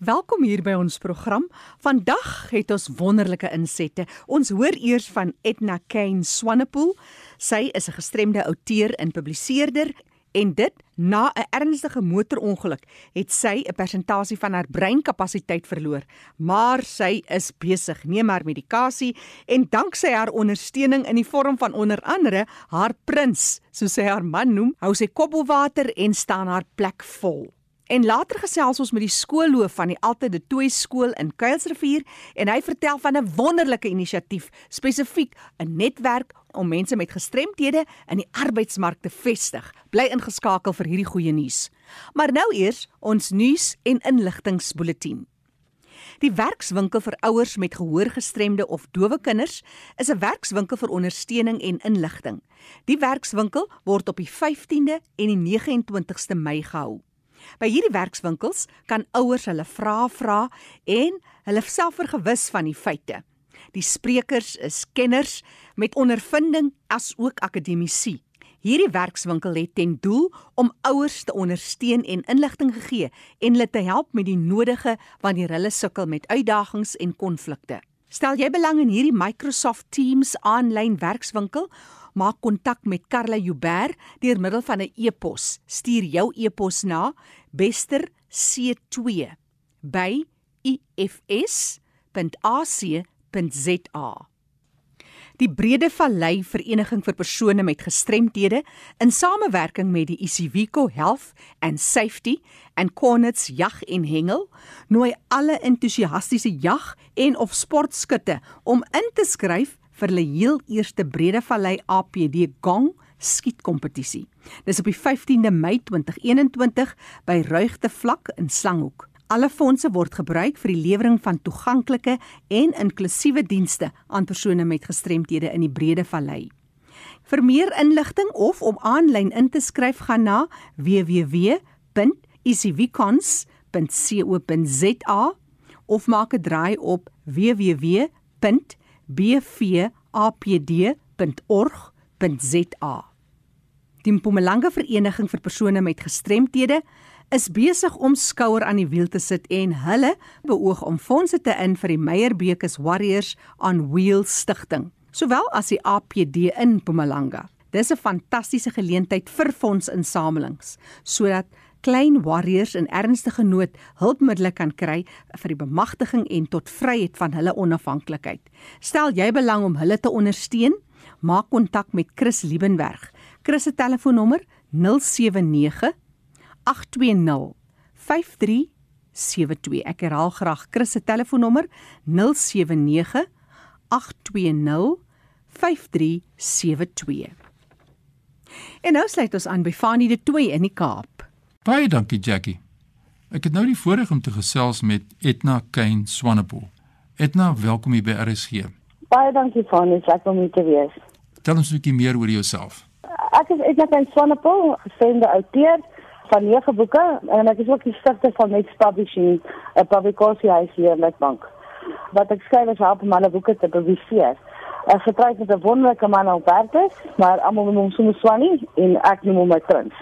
Welkom hier by ons program. Vandag het ons wonderlike insette. Ons hoor eers van Edna Kane Swanepoel. Sy is 'n gestremde outeur en publiseerder en dit na 'n ernstige motorongeluk het sy 'n persentasie van haar breinkapasiteit verloor, maar sy is besig, neem haar medikasie en danksy haar ondersteuning in die vorm van onder andere haar prins, soos sy haar man noem, hou sy koppelwater en staan haar plek vol. En later gesels ons met die skoolhoof van die Alte de Tooi skool in Kuilsrivier en hy vertel van 'n wonderlike inisiatief, spesifiek 'n netwerk om mense met gestremthede in die arbeidsmark te vestig. Bly ingeskakel vir hierdie goeie nuus. Maar nou eers ons nuus en inligtingsbulletin. Die werkswinkel vir ouers met gehoorgestremde of dowe kinders is 'n werkswinkel vir ondersteuning en inligting. Die werkswinkel word op die 15de en die 29ste Mei gehou. By hierdie werkswinkels kan ouers hulle vrae vra en hulle self vergewis van die feite. Die sprekers is kenners met ondervinding as ook akademici. Hierdie werkswinkel het ten doel om ouers te ondersteun en inligting gegee en hulle te help met die nodige wanneer hulle sukkel met uitdagings en konflikte. Stel jy belang in hierdie Microsoft Teams aanlyn werkswinkel maak kontak met Karla Joubert deur middel van 'n e-pos. Stuur jou e-pos na besterc2 by ifs.ac.za. Die Brede Vallei Vereniging vir persone met gestremthede in samewerking met die Isivico Health and Safety en Cornets Jag en Hengel nooi alle entoesiastiese jag en of sportskutte om in te skryf vir hulle heel eerste Bredevallei APD Gong skietkompetisie. Dis op die 15de Mei 2021 by Ruigte Vlak in Slanghoek. Alle fondse word gebruik vir die lewering van toeganklike en inklusiewe dienste aan persone met gestremthede in die Bredevallei. Vir meer inligting of om aanlyn in te skryf gaan na www.icvcons.co.za of maak 'n draai op www bvapd.org.za. Die Mpumalanga Vereniging vir persone met gestremthede is besig om skouer aan die wiel te sit en hulle beoog om fondse te in vir die Meyerbekes Warriors on Wheels stigting, sowel as die APD in Mpumalanga. Dis 'n fantastiese geleentheid vir fondsinsamelings sodat klein warriors in ernstige nood hulpmiddels kan kry vir die bemagtiging en tot vryheid van hulle onafhanklikheid. Stel jy belang om hulle te ondersteun? Maak kontak met Chris Liebenberg. Chris se telefoonnommer 079 820 5372. Ek herhaal graag Chris se telefoonnommer 079 820 5372. En nou sluit ons aan by Fanie de Tooi in die Kaap. Baie dankie Jackie. Ek het nou die voorreg om te gesels met Etna Kane Swanepoel. Etna, welkom hier by RSG. Baie dankie Fanie, ek wil net wees. Vertel ons 'n bietjie meer oor jouself. Ek is Etna Kane Swanepoel, gestremde outeur van nege boeke en ek is ook die stigter van Next Publishing, 'n publikasiehuis hier in Witbank. Wat ek skryf is help om alle boeke te publiseer. Ek getrou met 'n wonderlike man Albertus, maar almal noem hom soms Swanie en ek noem hom my prins.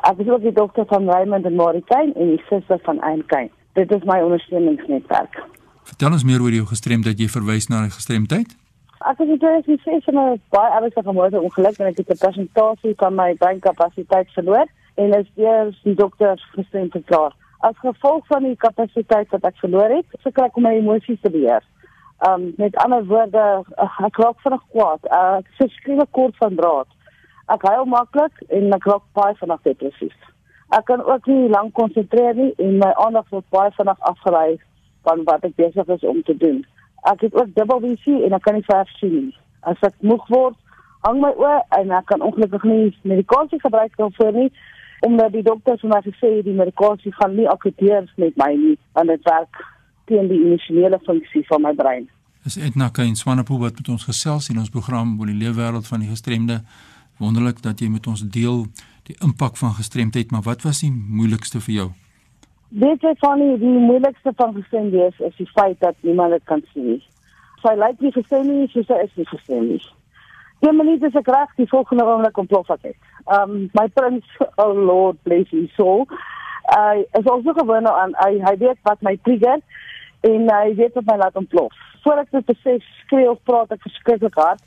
Ek is ook die dogter van Raymond en Marikyn en die suster van Eynkein. Dit is my ondersteuningsnetwerk. Vertel ons meer oor jou gestremdheid. Jy verwys na 'n gestremdheid? Ek het dit gesê vir my baie ernstige motor ongeluk en ek het 'n persentasie van my breinkapasiteit verloor en is eers die dokter gestremd verklaar. As gevolg van die kapasiteit wat ek verloor het, sukkel ek om my emosies te beheer. Um met ander woorde, ek raak vinnig kwaad. Ek skryf kort van draad. Ek huil maklik en ek raak baie vinnig depressief. Ek kan ook nie lank konsentreer nie en my aandag word baie vinnig afgelei van wat ek besig is om te doen. Ek het ook dubbelvisie en ek kan nie ver sien nie. As ek moeg word, hang my oë en ek kan ongelukkig nie medikasie gebruik daarvoor nie omdat die dokter vir my gesê het die medikasie gaan nie akketeer met my nie want dit werk teen die emosionele funksie van my brein. Dis Edna Kain Swanepoel wat met ons gesels in ons program oor die leefwêreld van die gestremde wonderlik dat jy met ons deel die impak van gestremdheid, maar wat was die moeilikste vir jou? Weet jy van die, die moeilikste van gestremdheid is die feit dat niemand dit kan sien nie. Sy lyk nie gestremd nie, sy is nie gestremd nie. Een minuut is ek reg, die volgende oomblik ontplof ek. Um my prins, oh Lord bless his soul. Hy is also gewoon aan hy hy weet wat my trigger en hy weet wat my laat ontplof. Voor ek dit besef, skree of praat ek verskriklik hard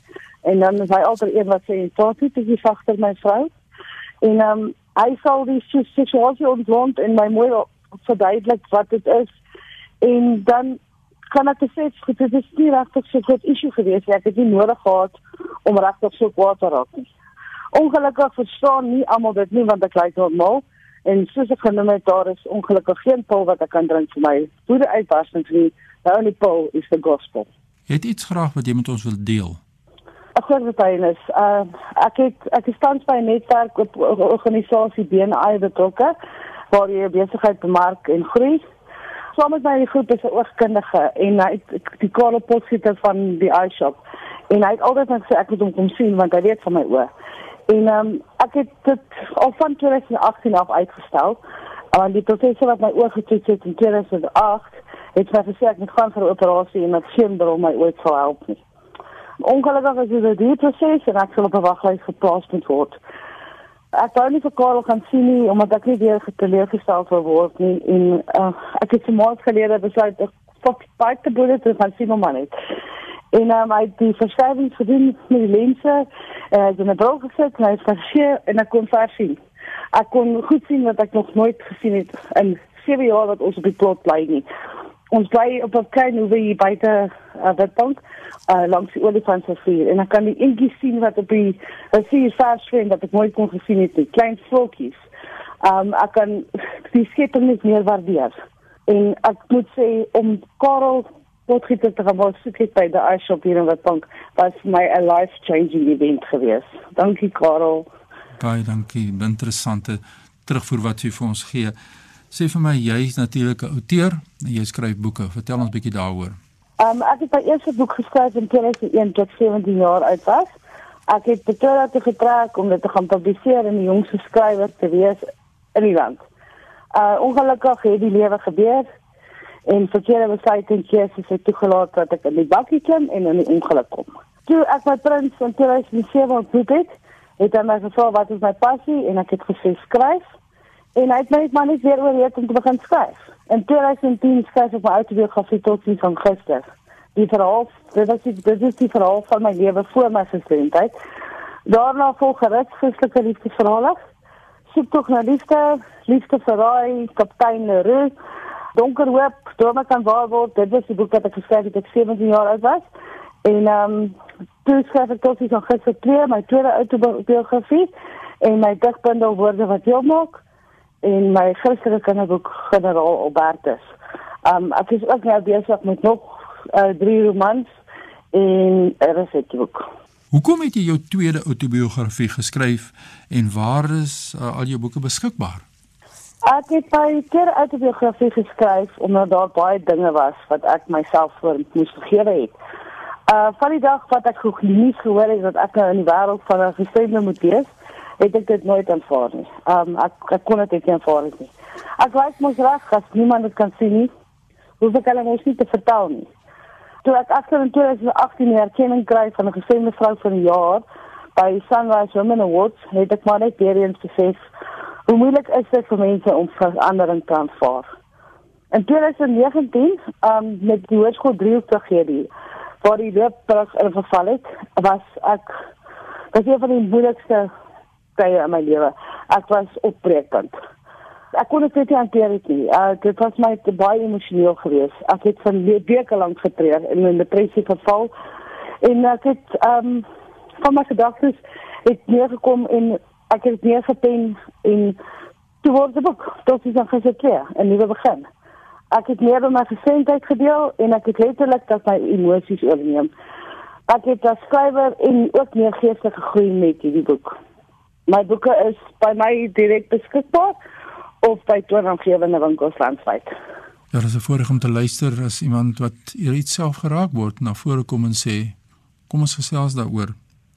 en dan is hy altyd een wat sê, "Praat nie te veel sagter my vrou." En um, hy sal die situasie ontrond en my mooi verduidelik wat dit is. En dan kan ek sê dit is nie regtig so groot issue gewees nie. Ek het nie nodig gehad om regtig so kwaad te raak nie. Ongelukkig verstaan nie almal dit nie want ek lyk normaal en soos ek genoem het daar is ongelukkig geen pil wat ek kan drink vir my woede uitbarstings nie. The only pill is the gospel. Het iets graag wat jy met ons wil deel? Ek hoor dit is uh ek het ek is tans by 'n netwerk op organisasie BNI betrokke waar jy besigheid bemark en groei. Saam met my groep is 'n oogkundige en hy die Karel Potgieter van die eye shop en hy het altyd gesê ek moet hom kom sien want hy weet van my oë. En ehm um, ek het dit al van 2018 af uitgestel. Want die professor wat my oë getoets het in 2008 het my gesê ek moet gaan vir 'n operasie en dat geen bril my ooit sal help nie. Ongelukkig is dit duur proses en ek sal op 'n waglys geplaas moet word. Ek wou nie vir Karel gaan sien nie omdat ek nie weer geteleurgestel sou word nie en uh, ek het se maand gelede besluit ek fok baie te boere te gaan sien hom maar net. En um, hy het die verskrywing gedoen met die lense. En hy het in 'n bril gesit hy het verseer en ek kon ver sien. Ek kon goed sien wat ek nog nooit gesien het in 7 jaar wat ons op die plot bly nie. Ons bly op 'n klein hoewe hier buite uh, Witbank uh, langs die olifantsrivier en ek kan die inkie sien wat op die rivier vers swem wat ek nooit kon gesien het nie. Klein voeltjies. Um ek kan die skepping net meer waardeer. En ek moet sê om Karel potgieter te gaan word soek het by die ice shop hier in Witbank was my 'n life changing event gewees. Dankie Karel. Baie dankie. Interessante terugvoer wat jy vir ons gee. Sê vir my jy's natuurlik 'n outeur en jy skryf boeke. Vertel ons 'n bietjie daaroor. Um ek het my eerste boek geskryf in 2001 tot 17 jaar oud was. Ek het Pretoria toe getrek om dit te gaan publiseer en die jongste skrywer te wees in die land. Uh ongelukkig het die lewe gebeur en verkeerde besluite en keuses het toegelaat dat ek in die bakkie klim en in die ongeluk kom. Toe ek my prins van 2007 ontmoet het, het hy my gevra wat is my passie en ek het gesê skryf. En hy het my maar net weer oorreed om te begin skryf. In 2010 skryf ek my autobiografie tot die van gister. Die verhaal, dit is die, dit is die verhaal van my lewe voor my gestremdheid. Daarna volg gerus Christelike liefdesverhale. Soek tog na liefde, liefde vir raai, kaptein Leroux Donker hoop, drome kan waar word. Dit was die boek wat ek geskryf het toe ek 17 jaar oud was. En ehm um, toe skryf ek tot hier van gister 2, my tweede autobiografie en my digbundel woorde wat jy maak en my Christelike kinderboek generaal Albertus. Um, ek is ook nou besig met nog uh, drie romans en 'n resepteboek. Hoekom het jy jou tweede autobiografie geskryf en waar is uh, al jou boeke beskikbaar? Ek het baie keer autobiografie geskryf omdat daar baie dinge was wat ek myself voor moes vergewe het. Uh van die dag wat ek gou nie gehoor het dat ek nou in die wêreld van 'n gestremde moet wees, het ek dit nooit aanvaar nie. Um ek, ek kon dit nie aanvaar nie. Ek wou mos reg as niemand dit kan sien nie. Hoe ek hulle mos nie te vertel nie. Toe ek in 2018 erkenning kry van 'n gestremde vrou van die jaar by Sunrise Women Awards, het ek maar net weer eens gesê Hoe moeilik is dit vir mense om verandering te aanvaar? In 2019, um met die hoërskool 3 tragedie, waar die loopbrug in geval het, was ek was een van die moeilikste tye in my lewe. Ek was op breekpunt. Ek kon dit nie hanteer nie. Uh, dit was my te baie emosioneel geweest. Ek het van weke lank getreur en in depressie verval. En ek het um van my gedagtes het neergekom en ek het weer gepen en toe word die boek tot is dan geseker 'n nuwe begin. Ek het meer oor my gesindheid gedeel en ek het letterlik dat my emosies oorneem. Ek het as skrywer en ook meer geestelike groei met hierdie boek. My boeke is by my direk beskikbaar of by toegankgewende winkels landwyd. Ja, dit is 'n voorreg om te luister as iemand wat iets self geraak word na vore kom en sê kom ons gesels daaroor.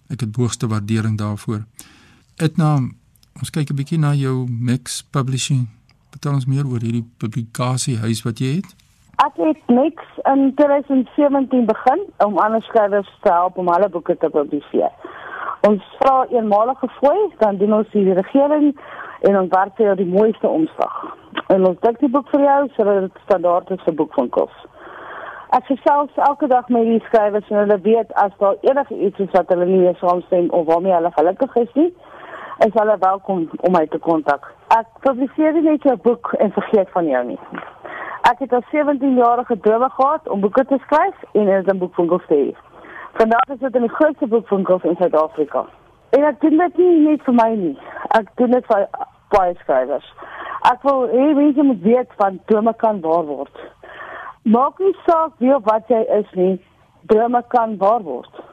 Ek het boogste waardering daarvoor. Etna, ons kyk 'n bietjie na jou Mix Publishing. Vertel ons meer oor hierdie publikasiehuis wat jy het. Ek het Mix in 2017 begin om ander skrywers te help om hulle boeke te publiseer. Ons vra eenmalige fooi, dan doen ons die regering en ons werk vir die mooiste omslag. En ons dik die boek vir jou sodat dit standaard is vir boekwinkels. Ek gesels elke dag met die skrywers en hulle weet as daar enige iets is wat hulle nie saamstem of waarmee hulle gelukkig is nie, is hulle welkom om my te kontak. Ek publiseer net 'n boek en vergeet van jou nie. Ek het al 17 jaar gedrome gehad om boeke te skryf en dit in boekwinkels te hê. Vandag is dit in die grootste boekwinkels in Suid-Afrika. En ek doen dit nie net vir my nie. Ek doen dit vir baie skrywers. Ek wil hê mense moet weet van drome kan waar word. Maak nie saak wie of wat jy is nie, drome kan waar word.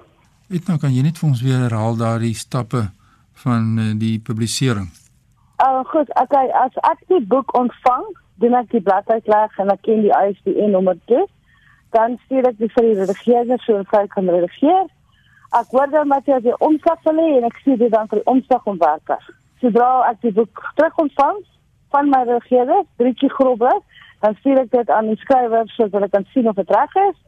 Dit nou kan jy net vir ons weer herhaal daardie stappe van uh, die publisering. Uh goed, okay, as ek die boek ontvang, doen ek die bladsy reg en ek ken die ISBN nommer toe. Dan stuur ek dit vir die redigeerder so vrou kan redigeer. Ek hoor dan wat jy die omslag wil hê en ek stuur dit dan vir die omslagontwerper. Sodra ek die boek terug ontvang van my redigeerder, Britjie Grobbe, dan stuur ek dit aan die skrywer sodat hulle kan sien of dit reg is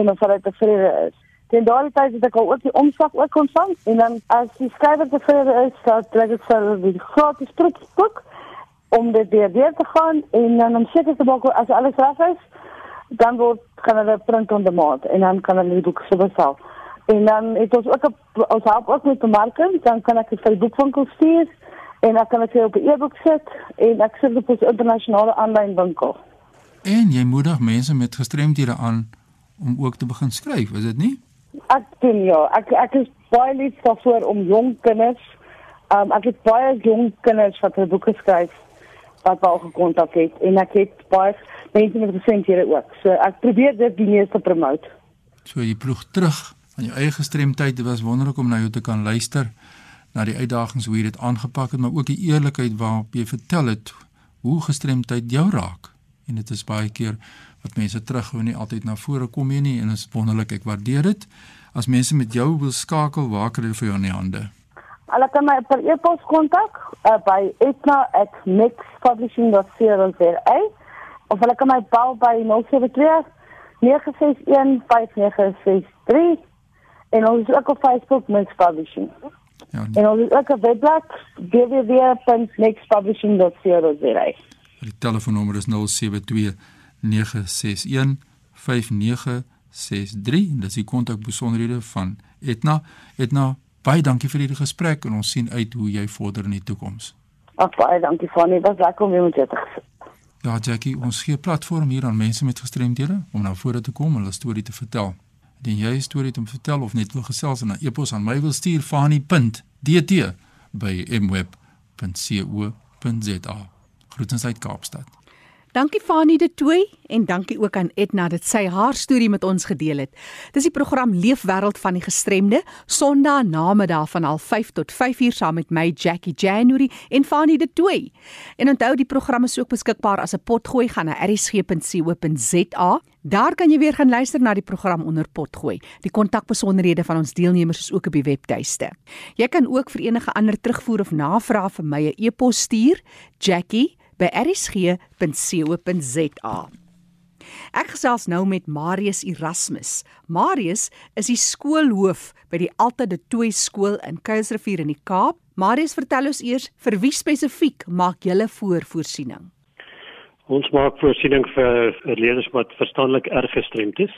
en of hulle tevrede is. Teen daardie tyd het ek al ook die omslag ook ontvang en dan as die skrywer tevrede is, dan trek ek vir die gratis boek om dit weer deur te gaan en dan om seker te maak as alles reg is, dan word kan hulle print on demand en dan kan hulle die boek so bestel. En dan het ons ook op ons help ook met bemarking, dan kan ek dit vir boekwinkel stuur en ek kan dit op 'n e-boek sit en ek sit dit op 'n internasionale aanlyn winkel. En jy moedig mense met gestremdhede aan om ook te begin skryf, is dit nie? Ek doen ja, ek ek is baie lief daarvoor om jong kinders, um, ek het baie jong kinders wat hulle boeke skryf wat al gekontak het en ek het baie mense met gestremdhede ook. So ek probeer dit die meeste promote. So jy ploeg terug aan jou eie gestremdheid. Dit was wonderlik om na jou te kan luister na die uitdagings hoe jy dit aangepak het, maar ook die eerlikheid waarop jy vertel het hoe gestremdheid jou raak en dit is baie keer wat mense terughou nie altyd na vore kom nie, en dit is wonderlik ek waardeer dit. As mense met jou wil skakel, waar kan hulle vir jou in die hande? Hulle kan my per e-pos kontak uh, by etna@mixpublishing.co.za of hulle kan my bel by 072 961 5963 en ons is ook op Facebook Mix Publishing. Ja. En ons is ook op webblad www.mixpublishing.co.za. Die telefoonnommer is 072 961 5963 en dis die kontakbesonderhede van Etna. Etna, baie dankie vir hierdie gesprek en ons sien uit hoe jy vorder in die toekoms. Ag baie dankie Fanny, was lekker om jou met jou te gesels. Ja, Jackie, ons gee 'n platform hier aan mense met gestremdhede om na vore te kom en hulle storie te vertel. Indien jy 'n storie te vertel of net wil gesels en 'n e-pos aan my wil stuur, fani.dt by mweb.co.za. Groetens uit Kaapstad. Dankie Fanie de Tooi en dankie ook aan Edna dat sy haar storie met ons gedeel het. Dis die program Leefwêreld van die Gestremde, Sondag namiddag van 05:30 tot 5:00 saam met my Jackie January en Fanie de Tooi. En onthou die program is ook beskikbaar as 'n potgooi gaan na erisg.co.za. Daar kan jy weer gaan luister na die program onder potgooi. Die kontakbesonderhede van ons deelnemers is ook op die webtuiste. Jy kan ook vir enige ander terugvoer of navrae vir my 'n e-pos stuur, Jackie by erisg.co.za. Ek gesels nou met Marius Erasmus. Marius is die skoolhoof by die Alta de Tooi skool in Kuilsrivier in die Kaap. Marius, vertel ons eers vir wie spesifiek maak julle voorvoorsiening? Ons maak voorsiening vir leerders wat verstandelik erg gestremd is.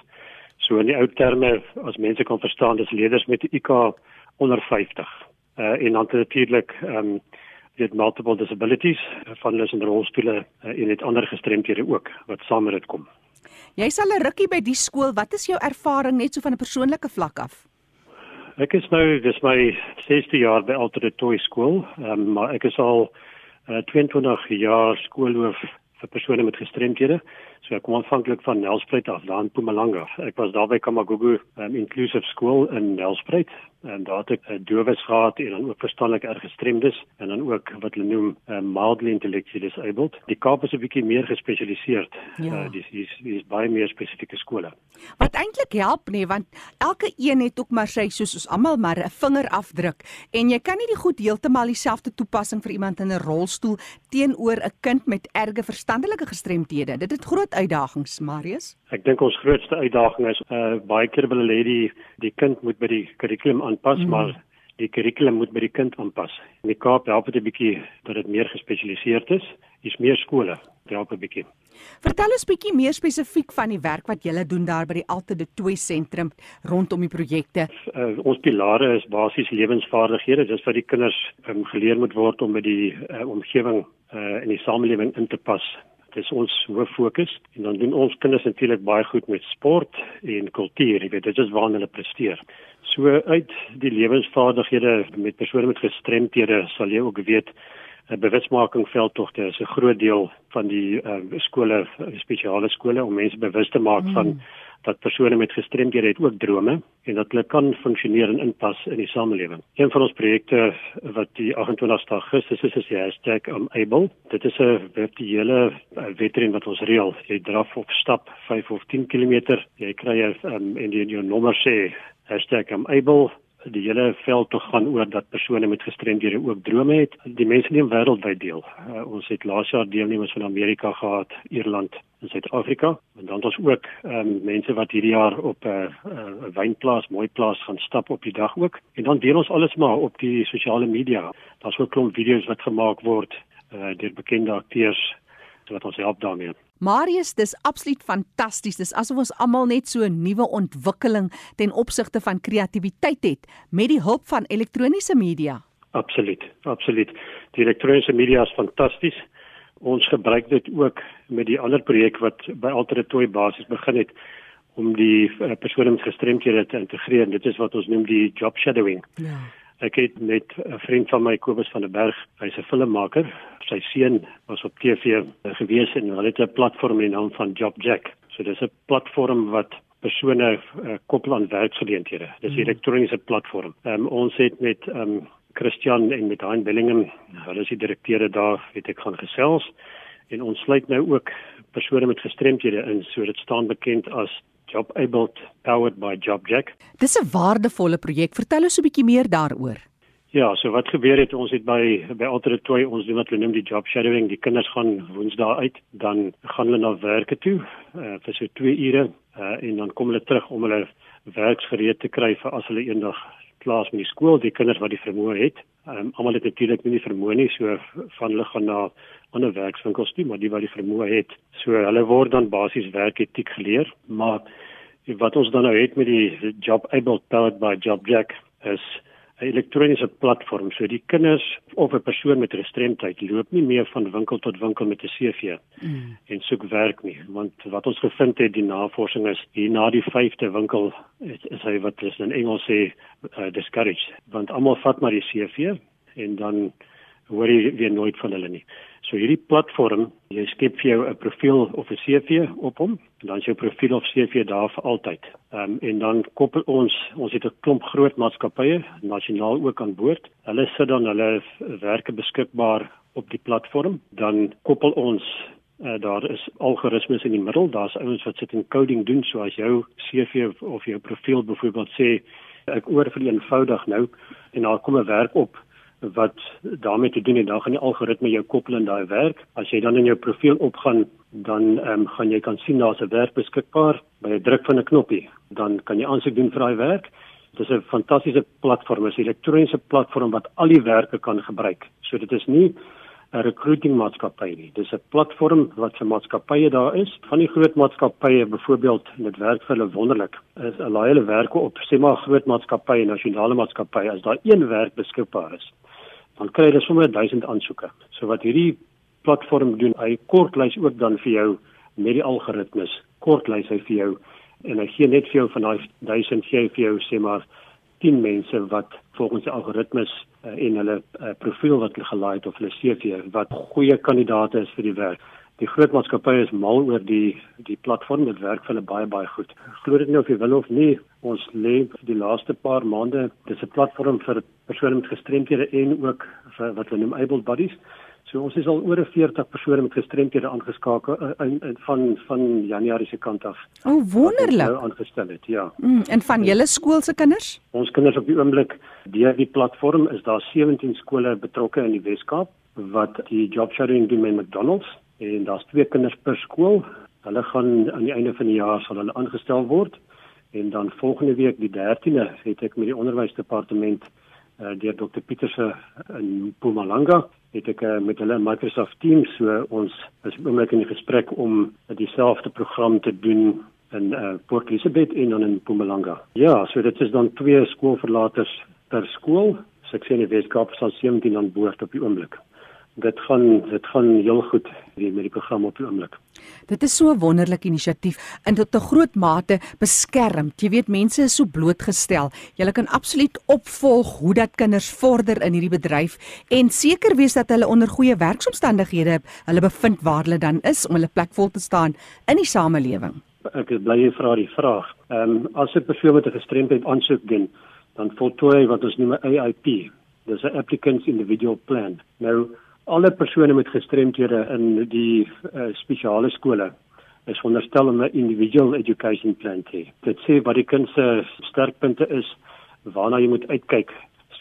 So in die ou terme as mense kan verstaan, dis leerders met 'n IQ onder 50. Uh en dan natuurlik ehm um, dit multiple disabilities van hulle in rolstoele uh, en dit ander gestremdhede ook wat saam met dit kom. Jy sal 'n rukkie by die skool. Wat is jou ervaring net so van 'n persoonlike vlak af? Ek is nou dis my 6de jaar by Alter Toy skool, um, maar ek is al uh, 22 jaar skoolhoof vir persone met gestremdhede. So ek kom aanvanklik van Nelspruit af, daar in Mpumalanga. Ek was daar by Kamagugu um, Inclusive School in Nelspruit en daar het ek 'n uh, dowes gehad en dan ook verstandelik erg gestremdes en dan ook wat hulle noem uh, mildly intellectually disabled. Die Kaap is 'n bietjie meer gespesialiseerd. Ja. Uh, dis is is baie meer spesifieke skole. Wat eintlik help nee, want elke een het ook maar sy soos ons almal maar 'n vingerafdruk en jy kan nie die goed heeltemal dieselfde toepassing vir iemand in 'n rolstoel teenoor 'n kind met erge verstandelike gestremthede. Dit het groot uitdagings, Marius. Ek dink ons grootste uitdaging is uh baie keer wil hulle hê die die kind moet by die kurrikulum aanpas, mm. maar Die kurrikulum moet by die kind aanpas. In die Kaap help dit 'n bietjie dat dit meer gespesialiseerd is. Dis meer skole. Help 'n bietjie. Vertel ons bietjie meer spesifiek van die werk wat julle doen daar by die Alte de Tooi sentrum rondom die projekte. Uh, ons pilare is basies lewensvaardighede. Dis wat die kinders um, geleer moet word om by die uh, omgewing uh, in die samelewing in te pas. Dit is ons hoof fokus en dan doen ons kinders natuurlik baie goed met sport en kultuur. Jy weet, dit is waar hulle presteer. So uit die lewensvaardighede met persone met gestremthede sal jy ook weet 'n bewusmaking veldtogte is 'n groot deel van die uh, skole, spesiale skole om mense bewus te maak mm. van dat persone met gestremdhede het ook drome en dat hulle kan funksioneer en inpas in die samelewing. Een van ons projekte wat die 28 Augustus is is die hashtag um, #able. Dit is 'n virtuele uh, wedren wat ons reël. Jy draf of stap 5 of 10 km, jy kry 'n um, en jy jou nommer sê #able die hele veld toe gaan oor dat persone met gestremdhede ook drome het. Die mense neem wêreldwyd deel. Uh, ons het laas jaar deelnemers van Amerika gehad, Ierland en Suid-Afrika. En dan ons ook um, mense wat hierdie jaar op 'n uh, uh, wynplaas, mooi plaas gaan stap op die dag ook. En dan deel ons alles maar op die sosiale media. Daar's ook klomp video's wat gemaak word uh, deur bekende akteurs wat ons help daarmee. Marius, dis absoluut fantasties. Dis asof ons almal net so 'n nuwe ontwikkeling ten opsigte van kreatiwiteit het met die hulp van elektroniese media. Absoluut, absoluut. Die elektroniese media is fantasties. Ons gebruik dit ook met die ander projek wat by Alteratoy basis begin het om die uh, persone met gestremdhede te integreer. Dit is wat ons noem die job shadowing. Ja. Ek het met 'n vriend van my Kobus van der Berg, hy's 'n filmmaker. Sy seun was op TV gewees en hulle het 'n platform in naam van JobJack. So dis 'n platform wat persone uh, koppel aan werksgeleenthede. Dis 'n mm. elektroniese platform. Um, ons het met um, Christian en met Hein Bellingham, hulle is die direkteure daar, het ek gaan gesels en ons sluit nou ook persone met gestremdhede in. So dit staan bekend as Job Able powered by JobJack. Dis 'n waardevolle projek. Vertel ons 'n bietjie meer daaroor. Ja, so wat gebeur het ons het by by altyd twee ons doen wat hulle noem die job shadowing. Die kinders gaan woensdae uit, dan gaan hulle na werke toe uh, vir so 2 ure uh, en dan kom hulle terug om hulle werksgereed te kry vir as hulle eendag klaar is met die skool, die kinders wat die vermoë het. Um, Almal het natuurlik nie die vermoë nie, so van hulle gaan na ander werkswinkels toe, maar die wat die vermoë het, so hulle word dan basies werketiek geleer, maar wat ons dan nou het met die job able powered by jobjack is 'n elektroniese platform so die kinders of 'n persoon met gestremdheid loop nie meer van winkel tot winkel met 'n CV mm. en soek werk nie want wat ons gevind het die navorsing is hier na die 5de winkel is, is hy wat is in Engels sê uh, discouraged want almal vat maar die CV en dan hoor jy weer nooit van hulle nie. So hierdie platform, jy skep vir jou 'n profiel of 'n CV op hom, dan is jou profiel of CV daar vir altyd. Ehm um, en dan koppel ons, ons het 'n klomp groot maatskappye nasionaal ook aan boord. Hulle sit dan hulle werke beskikbaar op die platform, dan koppel ons uh, daar is algoritmes in die middel, daar's ouens wat sit en coding doen, so as jou CV of, jou profiel byvoorbeeld sê ek oor vir eenvoudig nou en daar kom 'n werk op wat daarmee te doen het, dan gaan die algoritme jou koppel in daai werk. As jy dan in jou profiel opgaan, dan ehm um, gaan jy kan sien daar's 'n werk beskikbaar by 'n druk van 'n knoppie. Dan kan jy aansoek doen vir daai werk. Dit is 'n fantastiese platform, 'n elektroniese platform wat al die werke kan gebruik. So dit is nie 'n recruiting maatskappy nie. Dis 'n platform wat vir maatskappye daar is. Van die groot maatskappye byvoorbeeld, dit werk vir hulle wonderlik. Is laai hulle werke op, sê maar groot maatskappye, nasionale maatskappye, as daar een werk beskikbaar is, dan kry hulle sommer 1000 aansoeke. So wat hierdie platform doen, hy kortlys ook dan vir jou met die algoritmes. Kortlys hy vir jou en hy gee net vir jou van daai 1000 gee vir jou sê maar 10 mense wat volgens die algoritmes uh, en hulle uh, profiel wat hulle gelaai het of hulle CV wat goeie kandidaate is vir die werk. Die groot maatskappye is mal oor die die platform dit werk vir hulle baie baie goed. Glo dit nie of jy wil of nie, ons lê die laaste paar maande dis 'n platform vir persone met gestremthede en ook vir wat hulle noem able bodies. So ons is al oor 40 persone met gestremthede aangeskakel uh, in, in van van Januarie se kant af. O, oh, wonderlik. Nou aangestel het, ja. Mm, en van julle skool se kinders? Ons kinders op die oomblik deur die platform is daar 17 skole betrokke in die Wes-Kaap wat die job sharing doen met McDonald's en daar's twee kinders per skool. Hulle gaan aan die einde van die jaar sal hulle aangestel word en dan volgende week die 13de het ek met die onderwysdepartement uh, deur Dr Pieterse in Mpumalanga het ek uh, met hulle Microsoft Teams so ons is oomblik in die gesprek om dieselfde program te doen in uh, Port Elizabeth en dan in Mpumalanga. Ja, so dit is dan twee skoolverlaters per skool. So ek sê in die Weskaap daar 17 aan boord op die oomblik dit gaan dit gaan heel goed met die program op die oomblik. Dit is so 'n wonderlike inisiatief en tot 'n groot mate beskerm. Jy weet mense is so blootgestel. Jy kan absoluut opvolg hoe dat kinders vorder in hierdie bedryf en seker wees dat hulle onder goeie werksomstandighede hulle bevind waar hulle dan is om hulle plek vol te staan in die samelewing. Ek bly jy vra die vraag. Ehm um, as 'n persoon met 'n gestremdheid aansoek doen, dan voltooi wat ons noem 'n AIP. Dis 'n applicant's individual plan. Nou alle persone met gestremthede in die uh, spesiale skole is veronderstel om 'n individual education plan te hê. Dit sê wat die kind se sterkpunte is, waarna jy moet uitkyk.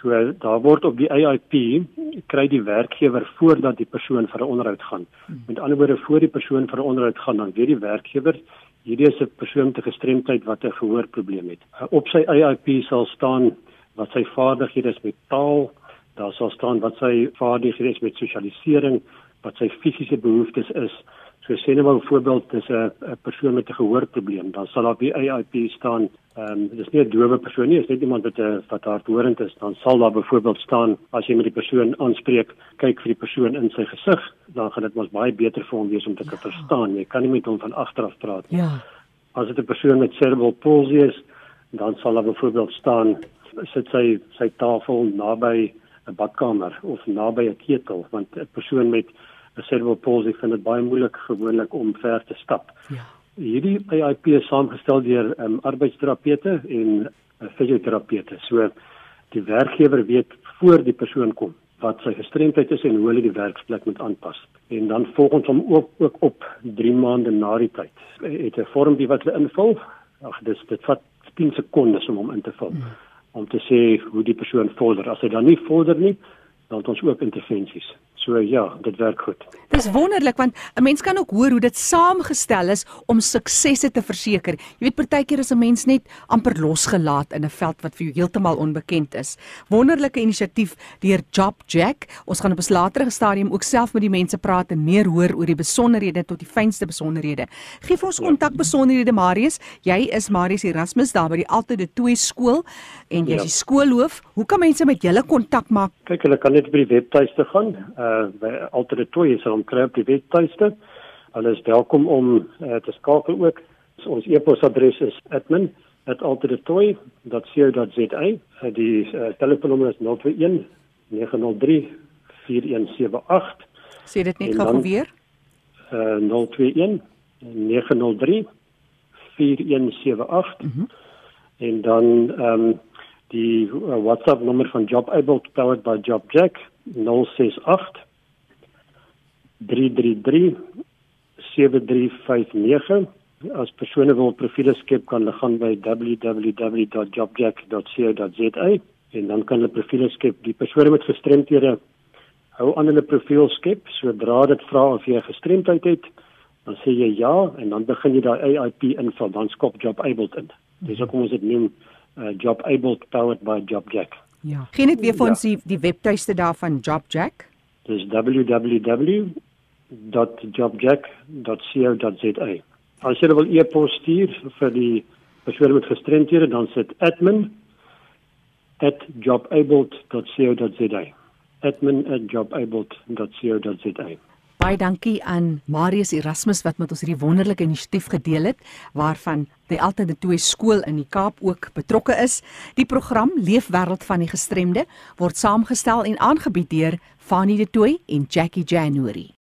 So daar word op die AIP kry die werkgewer voordat die persoon vir 'n onderhoud gaan. Met ander woorde voor die persoon vir 'n onderhoud gaan, dan weet die werkgewer hierdie is 'n persoon met gestremdheid wat 'n gehoorprobleem het. Op sy AIP sal staan wat sy vaardighede is met taal, daar sal staan wat sy vaardighede is met sosialisering, wat sy fisiese behoeftes is. So sê nou 'n voorbeeld, dis 'n 'n persoon met 'n gehoorprobleem, dan sal daar by AIP staan, ehm um, dis nie 'n dowe persoon nie, dis net iemand wat 'n wat hardhorend is, dan sal daar byvoorbeeld staan as jy met die persoon aanspreek, kyk vir die persoon in sy gesig, dan gaan dit mos baie beter vir hom wees om te kan ja. verstaan. Jy kan nie met hom van agteraf praat nie. Ja. As dit 'n persoon met cerebral palsy is, dan sal daar byvoorbeeld staan sit sy sy tafel naby 'n badkamer of naby 'n ketel want 'n persoon met 'n cerebral palsy vind dit baie moeilik gewoonlik om ver te stap. Ja. Hierdie AIP is saamgestel deur um, arbeidsterapeute en uh, fisioterapeute. So die werkgewer weet voor die persoon kom wat sy gestremdheid is en hoe hulle die werksplek moet aanpas. En dan volgens hom ook ook op 3 maande na die tyd. Het 'n vormpie wat hulle invul. Ag dis dit vat 10 sekondes om hom in te vul. Mm om te sê hoe die persoon vorder. As hy dan nie vorder nie, dan het ons ook intervensies. So ja, dit werk goed. Dis wonderlik want 'n mens kan ook hoor hoe dit saamgestel is om suksesse te verseker. Jy weet partykeer is 'n mens net amper losgelaat in 'n veld wat vir jou heeltemal onbekend is. Wonderlike inisiatief deur Job Jack. Ons gaan op 'n latere stadium ook self met die mense praat en meer hoor oor die besonderhede tot die fynste besonderhede. Geef ons ja. kontak besonderhede Marius. Jy is Marius Erasmus daar by die Altede 2 skool en jy's ja. die skoolhoof. Hoe kan mense met julle kontak maak? Kyk, hulle kan net by die webtuiste gaan. Uh, by altyd toe is om kry op die webtuiste. Hulle is welkom om uh, te skakel ook. So, ons e-posadres is admin@altydetoy.co.za. Uh, die uh, telefoonnommer is 021 903 4178. Sê dit net gou weer. Uh 021 903 4178. Mm -hmm. En dan ehm um, die uh, WhatsApp nommer van Jobable powered by JobJack 068 333 7359 as persone wil profile skep kan hulle gaan by www.jobjack.co.za en dan kan hulle profile skep. Die persone met gestremthede hou aan hulle profiel skep. Sodra dit vra of jy gestremdheid het dan sê jy ja en dan begin jy daai AIP invul dan skop job able in. Dis ook hoe ons dit noem uh, job able powered by jobjack Ja. Geen net weer vir ons ja. die, die webtuiste daarvan JobJack. Dis www.jobjack.co.za. As jy wil e-pos stuur vir die persoon met gestremdhede, dan sit admin@jobable.co.za. admin@jobable.co.za. Baie dankie aan Marius Erasmus wat met ons hierdie wonderlike inisiatief gedeel het waarvan die Altyd Twee skool in die Kaap ook betrokke is. Die program Leefwêreld van die Gestremde word saamgestel en aangebied deur Fanie De Tooy en Jackie January.